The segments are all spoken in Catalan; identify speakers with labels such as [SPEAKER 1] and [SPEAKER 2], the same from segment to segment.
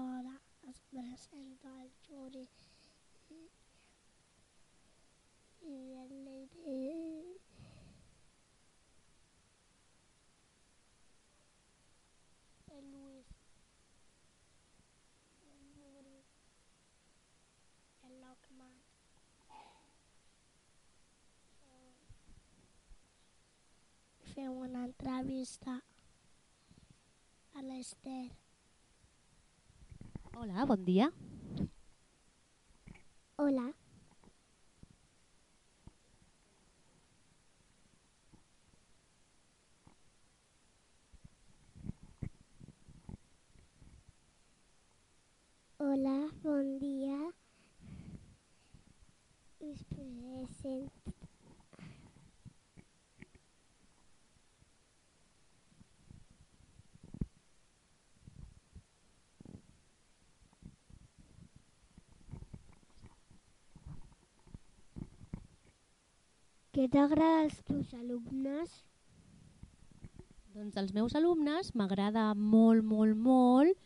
[SPEAKER 1] parola espressa alcune delle idee lui e Lockman. Fai un'altra vista all'esterno.
[SPEAKER 2] Hola, bon dia.
[SPEAKER 1] Hola. Hola, bon dia. Us present... Què t'agrada als teus alumnes?
[SPEAKER 2] Doncs els meus alumnes m'agrada molt, molt, molt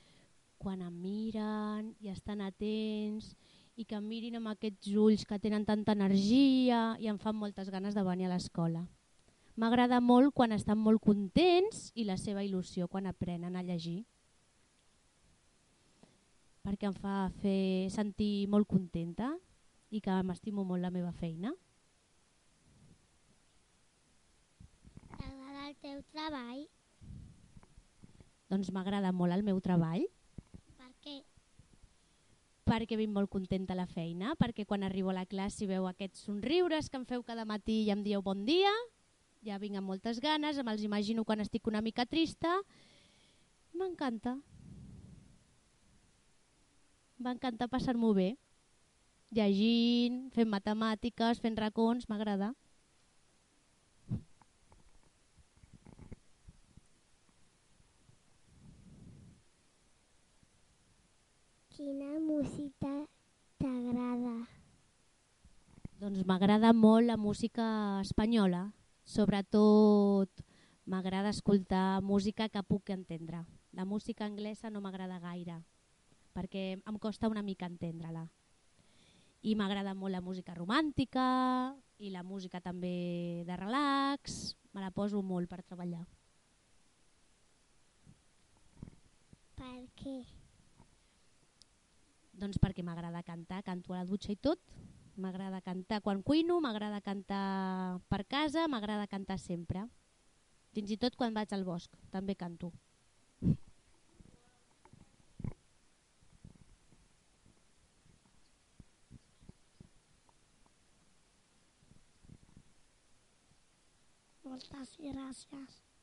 [SPEAKER 2] quan em miren i estan atents i que em mirin amb aquests ulls que tenen tanta energia i em fan moltes ganes de venir a l'escola. M'agrada molt quan estan molt contents i la seva il·lusió quan aprenen a llegir. Perquè em fa fer sentir molt contenta i que m'estimo molt la meva feina.
[SPEAKER 1] T'agrada el teu treball?
[SPEAKER 2] Doncs m'agrada molt el meu treball
[SPEAKER 1] Per què?
[SPEAKER 2] perquè vinc molt contenta a la feina, perquè quan arribo a la classe i veu aquests somriures que em feu cada matí i em dieu bon dia, ja vinc amb moltes ganes, me'ls imagino quan estic una mica trista. M'encanta. M'encanta passar-m'ho bé. Llegint, fent matemàtiques, fent racons, m'agrada.
[SPEAKER 1] Quina música t'agrada?
[SPEAKER 2] Doncs m'agrada molt la música espanyola. Sobretot m'agrada escoltar música que puc entendre. La música anglesa no m'agrada gaire, perquè em costa una mica entendre-la. I m'agrada molt la música romàntica i la música també de relax. Me la poso molt per treballar.
[SPEAKER 1] Per què?
[SPEAKER 2] Doncs perquè m'agrada cantar, canto a la dutxa i tot. M'agrada cantar quan cuino, m'agrada cantar per casa, m'agrada cantar sempre. Fins i tot quan vaig al bosc, també canto.
[SPEAKER 1] Moltes gràcies.